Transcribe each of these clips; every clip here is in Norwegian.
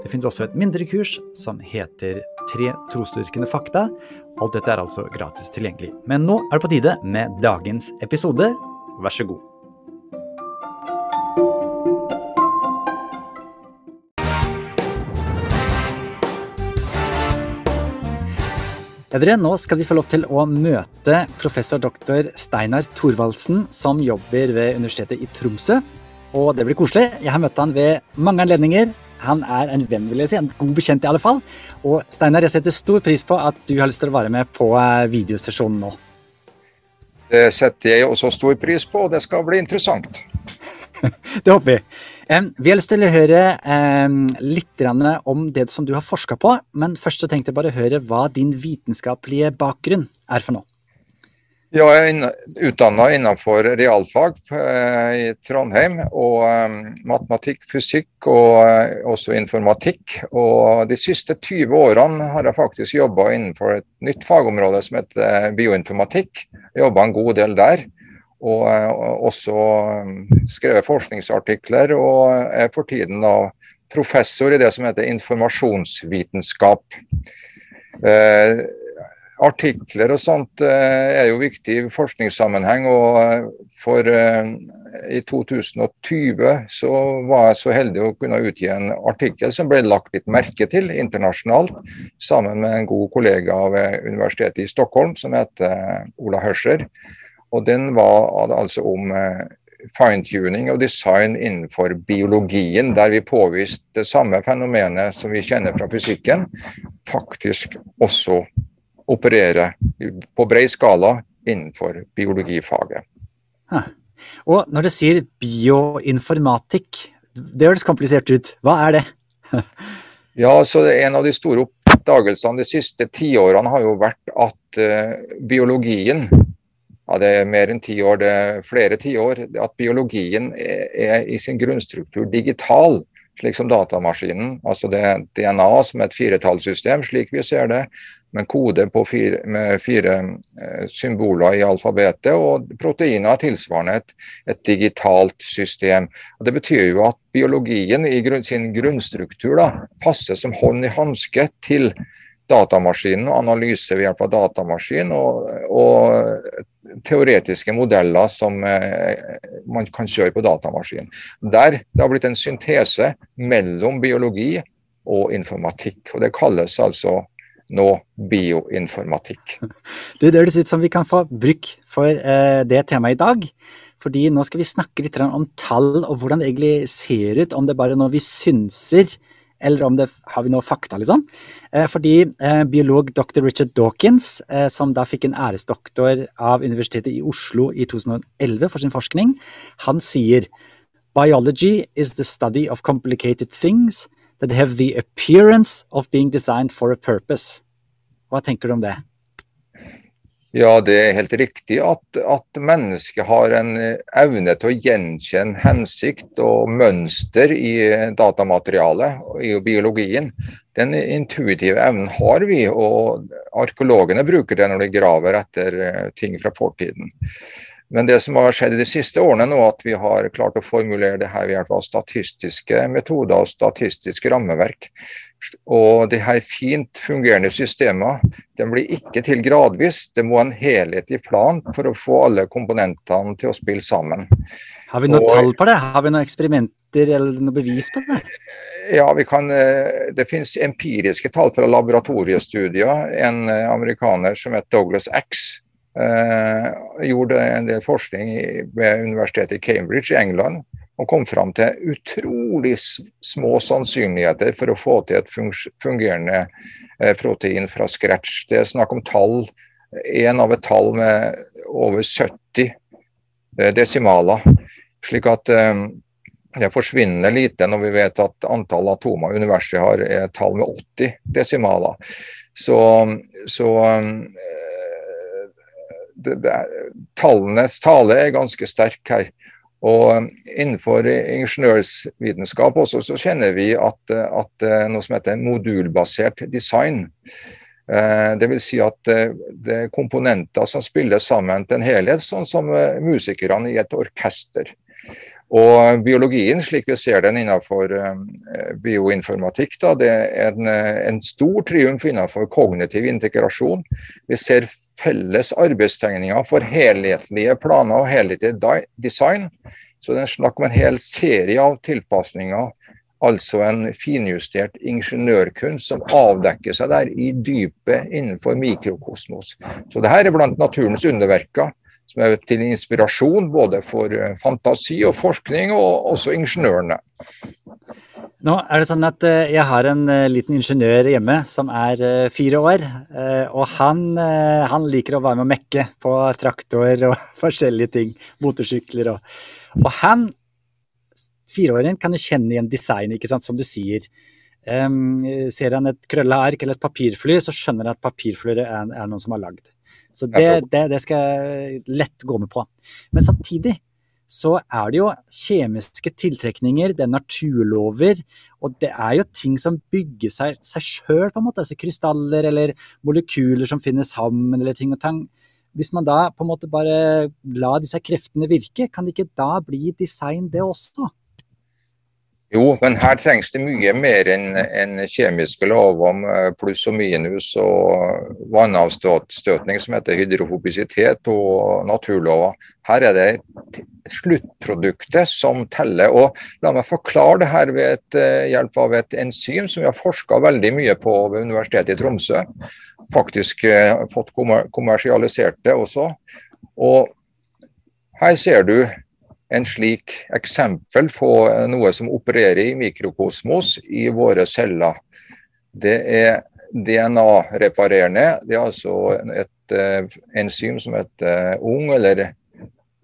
Det finnes også et mindre kurs som heter Tre trosdyrkende fakta. Alt dette er altså gratis tilgjengelig. Men nå er det på tide med dagens episode. Vær så god. Dere, nå skal vi få lov til å møte professor dr. Steinar Thorvaldsen, som jobber ved Universitetet i Tromsø. Og det blir koselig. Jeg har møtt han ved mange anledninger. Han er en hvem vil jeg si. En god bekjent, i alle fall. Og Steinar, jeg setter stor pris på at du har lyst til å være med på eh, videosesjonen nå. Det setter jeg også stor pris på, og det skal bli interessant. det håper vi. Vi har lyst til å høre litt om det som du har forska på, men først så tenkte jeg bare å høre hva din vitenskapelige bakgrunn er for noe. Ja, jeg er utdanna innenfor realfag eh, i Trondheim. Og um, matematikk, fysikk og uh, også informatikk. Og de siste 20 årene har jeg faktisk jobba innenfor et nytt fagområde som heter bioinformatikk. Jobba en god del der. Og også skrevet forskningsartikler, og er for tiden da professor i det som heter informasjonsvitenskap. Artikler og sånt eh, er jo viktig i forskningssammenheng. og eh, for eh, I 2020 så var jeg så heldig å kunne utgi en artikkel som ble lagt litt merke til internasjonalt, sammen med en god kollega ved Universitetet i Stockholm som heter Ola Hørscher. Og Den var altså om fine-tuning og design innenfor biologien, der vi påviste det samme fenomenet som vi kjenner fra fysikken, faktisk også operere på bred skala innenfor biologifaget. Og når du sier bioinformatikk, det høres komplisert ut. Hva er det? ja, så En av de store oppdagelsene de siste tiårene har jo vært at uh, biologien ja, det er mer enn ti år, det er flere tiår, at biologien er, er i sin grunnstruktur digital slik som datamaskinen. Altså det er DNA som er et firetallssystem, slik vi ser det, med kode fire, med fire eh, symboler i alfabetet. Og proteiner er tilsvarende et, et, digitalt system. Og det betyr jo at biologien i grunn, sin grunnstruktur da, passer som hånd i hanske til datamaskinen og analyse ved hjelp av datamaskin og, og teoretiske modeller som eh, man kan kjøre på datamaskin. Der det har blitt en syntese mellom biologi og informatikk. og Det kalles altså nå bioinformatikk. Det høres ut som vi kan få bruk for eh, det temaet i dag. Fordi nå skal vi snakke litt om tall og hvordan det egentlig ser ut, om det bare er noe vi synser eller om det har vi noe fakta, liksom. Eh, fordi eh, biolog dr. Richard Dawkins, som da fikk en æresdoktor av Universitetet i Oslo i 2011 for sin forskning, han sier Biology is the study of complicated things that have the appearance of being designed for a purpose. Hva tenker du om det? Ja, det er helt riktig at, at mennesket har en evne til å gjenkjenne hensikt og mønster i datamaterialet, og i biologien. Den intuitive evnen har vi, og arkeologene bruker det når de graver etter eh, ting fra fortiden. Men det som har skjedd de siste årene, nå at vi har klart å formulere det her ved hjelp av statistiske metoder og statistiske rammeverk. Og de her fint fungerende systemene de blir ikke til gradvis. Det må en helhetlig plan for å få alle komponentene til å spille sammen. Har vi noe og, tall på det? Har vi noen eksperimenter eller noe bevis på det? Ja, kan, eh, Det finnes empiriske tall fra laboratoriestudier. En eh, amerikaner som het Douglas X eh, gjorde en del forskning ved universitetet i Cambridge i England og kom fram til utrolig små sannsynligheter for å få til et fungerende eh, protein fra scratch. Det er snakk om tall, én av et tall med over 70 eh, desimaler. Slik at eh, det forsvinner lite når vi vet at antall atomer i universet har et tall med 80 desimaler. Så, så det, det, tallenes tale er ganske sterk her. Og Innenfor ingeniørsvitenskap også så kjenner vi at, at noe som heter modulbasert design. Eh, Dvs. Si at det er komponenter som spiller sammen til en helhet, sånn som musikerne i et orkester. Og biologien, slik vi ser den innenfor bioinformatikk, da, det er en, en stor triumf innenfor kognitiv integrasjon. Vi ser felles arbeidstegninger for helhetlige planer og helhetlig design. Så det er snakk om en hel serie av tilpasninger. Altså en finjustert ingeniørkunst som avdekker seg der i dypet innenfor mikrokosmos. Så det her er blant naturens underverker som er til inspirasjon både for eh, fantasi og forskning, og også ingeniørene. Nå er det sånn at eh, jeg har en eh, liten ingeniør hjemme som er fire år. Og han, han liker å være med å mekke på traktor og forskjellige ting. Motorsykler og Og han, fireåringen, kan jo kjenne igjen design, ikke sant, som du sier. Um, ser han et krølla ark eller et papirfly, så skjønner han at papirfly er, er noen som har lagd. Så det, det, det skal jeg lett gå med på. Men samtidig så er det jo kjemiske tiltrekninger, det er naturlover, og det er jo ting som bygger seg sjøl, på en måte. Altså krystaller eller molekyler som finner sammen, eller ting og tang. Hvis man da på en måte bare lar disse kreftene virke, kan det ikke da bli design, det også? Jo, men her trengs det mye mer enn en kjemiske lover om pluss og minus og vannavstøtning som heter hydrofobisitet og naturlover. Her er det sluttproduktet som teller. og La meg forklare det her ved et, eh, hjelp av et enzym som vi har forska veldig mye på ved Universitetet i Tromsø. Faktisk eh, fått kommersialisert det også. Og her ser du en slik eksempel på noe som opererer i mikrokosmos i våre celler. Det er DNA-reparerende. Det er altså et uh, enzym som heter uh, ung, eller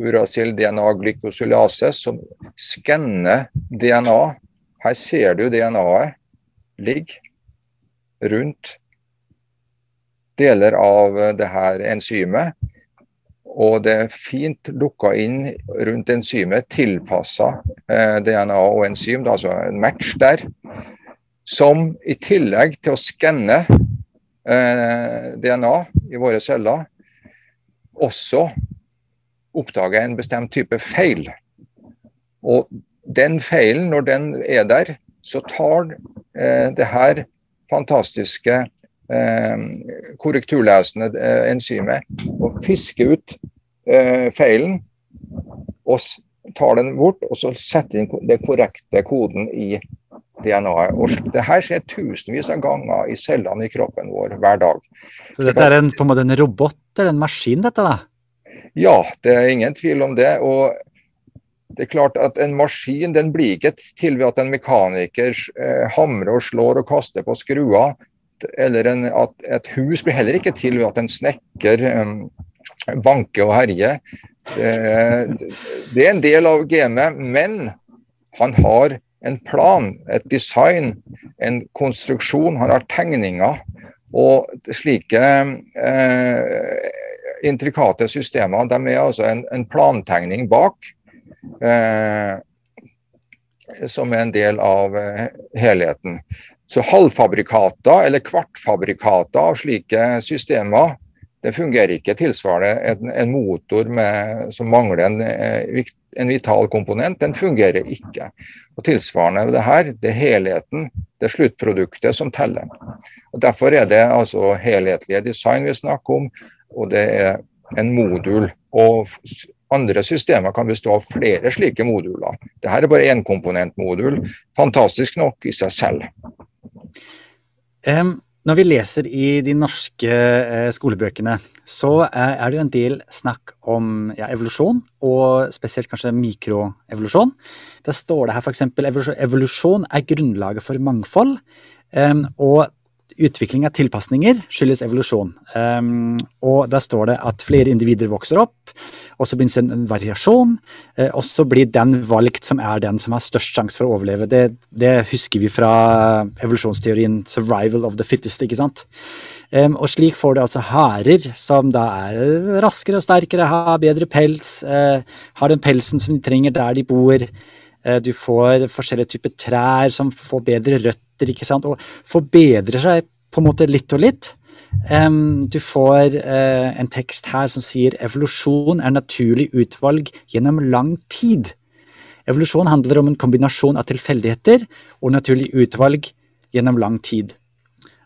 uracil DNA glykosylase, som skanner DNA. Her ser du DNA-et ligge rundt deler av det her enzymet. Og det er fint lukka inn rundt enzymet, tilpassa eh, DNA og enzym, altså en match der. Som i tillegg til å skanne eh, DNA i våre celler, også oppdager en bestemt type feil. Og den feilen, når den er der, så tar eh, det her fantastiske Eh, korrekturlesende eh, enzymet og fisker ut eh, feilen og tar den bort, og så setter inn den korrekte koden i DNA-et. Og det her skjer tusenvis av ganger i cellene i kroppen vår hver dag. Så dette er en, på en måte en robot eller en maskin, dette da? Ja, det er ingen tvil om det. og det er klart at En maskin den blir ikke til ved at en mekaniker eh, hamrer og slår og kaster på skruer eller en, at et hus blir heller ikke til ved at en snekker um, banker og herjer. Det, det er en del av gamet, men han har en plan, et design, en konstruksjon. Han har tegninger. Og slike eh, intrikate systemer de er altså en, en plantegning bak. Eh, som er en del av eh, helheten. Så halvfabrikater eller kvartfabrikater av slike systemer det fungerer ikke tilsvarende en, en motor med, som mangler en, eh, en, vital komponent. Den fungerer ikke. Og Tilsvarende det her, det er helheten, det er sluttproduktet som teller. Og Derfor er det altså helhetlige design vi snakker om, og det er en modul. Og andre systemer kan bestå av flere slike moduler. Dette er bare enkomponentmodul. Fantastisk nok i seg selv. Når vi leser i de norske uh, skolebøkene, så uh, er det jo en del snakk om ja, evolusjon, og spesielt kanskje mikroevolusjon. Der står det her f.eks.: Evolusjon er grunnlaget for mangfold. Og utvikling av tilpasninger skyldes evolusjon. Um, og der står det at flere individer vokser opp, og så blir det en variasjon. Uh, og så blir den valgt som er den som har størst sjanse for å overleve. Det, det, husker vi fra evolusjonsteorien 'survival of the fittest'. ikke sant? Um, og slik får du altså harer som da er raskere og sterkere, har bedre pels, uh, har den pelsen som de trenger der de bor. Uh, du får forskjellige typer trær som får bedre røtter ikke sant? og forbedrer seg på en måte litt og litt. Um, du får uh, en tekst her som sier evolusjon er naturlig utvalg gjennom lang tid. Evolusjon handler om en kombinasjon av tilfeldigheter og naturlig utvalg gjennom lang tid.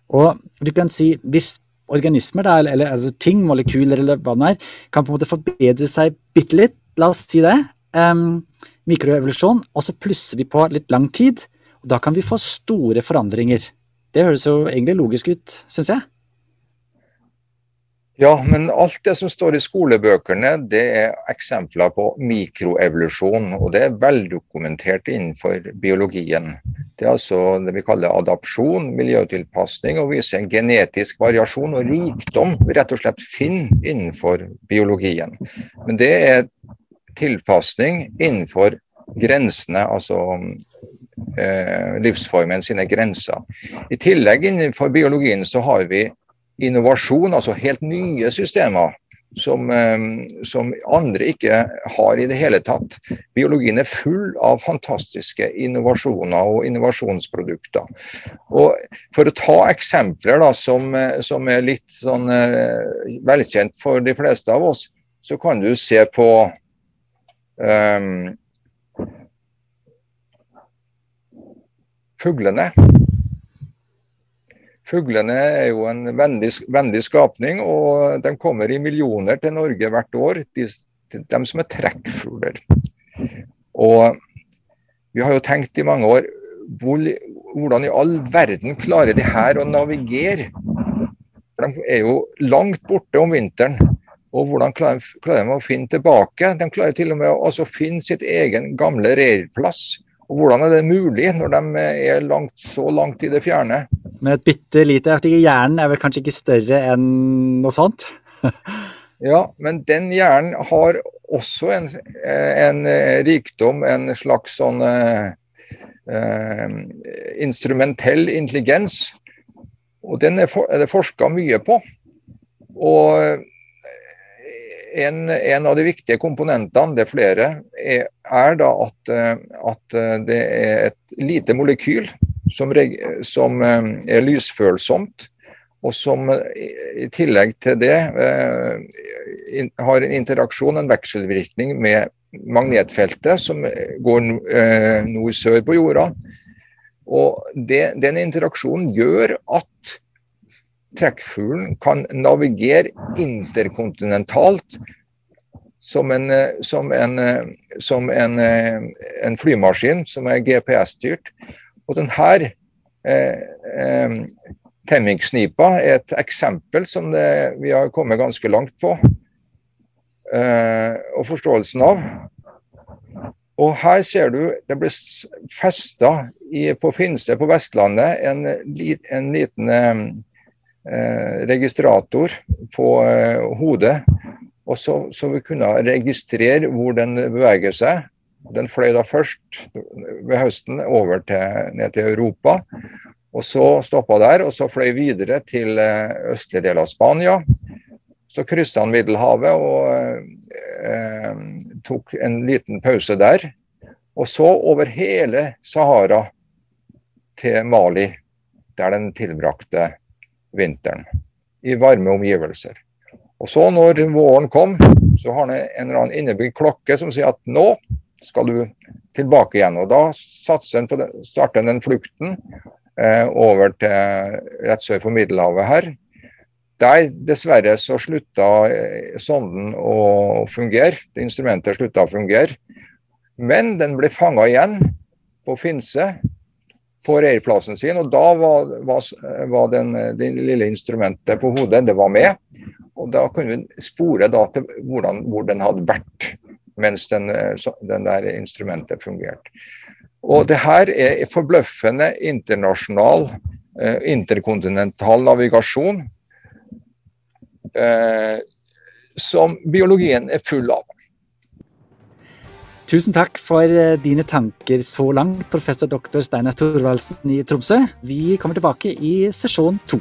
Og du kan si, hvis organismer, da, eller, eller altså ting, molekyler eller hva det er, kan på en måte forbedre seg bitte litt, la oss si det, um, mikroevolusjon, og så plusser vi på litt lang tid, og da kan vi få store forandringer. Det høres jo egentlig logisk ut, syns jeg. Ja, men alt det som står i skolebøkene, det er eksempler på mikroevolusjon. Og det er veldokumentert innenfor biologien. Det er altså det vi kaller adapsjon, miljøtilpasning, og viser en genetisk variasjon og rikdom vi rett og slett finner innenfor biologien. Men det er tilpasning innenfor grensene, altså eh, livsformen sine grenser. I tillegg innenfor biologien så har vi innovasjon, altså helt nye systemer. Som, eh, som, andre ikke har i det hele tatt. Biologien er full av fantastiske innovasjoner og innovasjonsprodukter. Og For å ta eksempler da, som, eh, som er litt sånn uh, velkjent for de fleste av oss, så kan du se på um, fuglene. Fuglene er jo en vennlig, skapning, og de kommer i millioner til Norge hvert år. De, de som er trekkfugler. Og vi har jo tenkt i mange år hvor, hvordan i all verden klarer de her å navigere? For de er jo langt borte om vinteren. Og hvordan klarer, klarer de å finne tilbake? De klarer til og med å altså, finne sitt egen gamle reirplass. Og hvordan er det mulig når de er langt, så langt i det fjerne? Med et bitte lite Hjernen er vel kanskje ikke større enn noe sånt? ja, men den hjernen har også en, en rikdom, en slags sånn eh, instrumentell intelligens. Og den er, for, er det forska mye på. Og en, en, av de viktige komponentene, det er flere, er, da at, at, det er et lite molekyl som, som eh, er lysfølsomt, og som eh, i tillegg til det eh, har en interaksjon, en vekselvirkning med magnetfeltet som går nord-sør på jorda. Og det, Den interaksjonen gjør at trekkfuglen kan navigere interkontinentalt som en, som en, som en, en flymaskin som er GPS-styrt. Og denne eh, eh, Temmingsnipa er et eksempel som det, vi har kommet ganske langt på. Eh, og forståelsen av. Og her ser du det ble festa på Finse på Vestlandet en, en liten eh, registrator på eh, hodet. Og så, så vi kunne registrere hvor den beveger seg. Den fløy da først ved høsten over til, ned til Europa. Og så stoppa der, og så fløy videre til eh, østlige del av Spania. Så kryssa han Middelhavet og eh, tok en liten pause der. Og så over hele Sahara til Mali, der den tilbrakte vinteren. I varme omgivelser. Og så når våren kom, så har han en eller annen innebygd klokke som sier at nå skal du tilbake igjen. Og Da starter den flukten eh, over til rett sør for Middelhavet her. Der dessverre så slutta eh, sonden å fungere. Det instrumentet slutta å fungere. Men den ble fanga igjen på Finse på reirplassen sin. Og da var, var, var den, det lille instrumentet på hodet det var med. Og da kunne vi spore til hvordan, hvor den hadde vært mens den, den der instrumentet fungerte. Og det her er forbløffende internasjonal eh, interkontinental navigasjon, eh, som biologien er full av. Tusen takk for eh, dine tanker så langt, professor doktor Steinar Thorvaldsen i Tromsø. Vi kommer tilbake i sesjon to.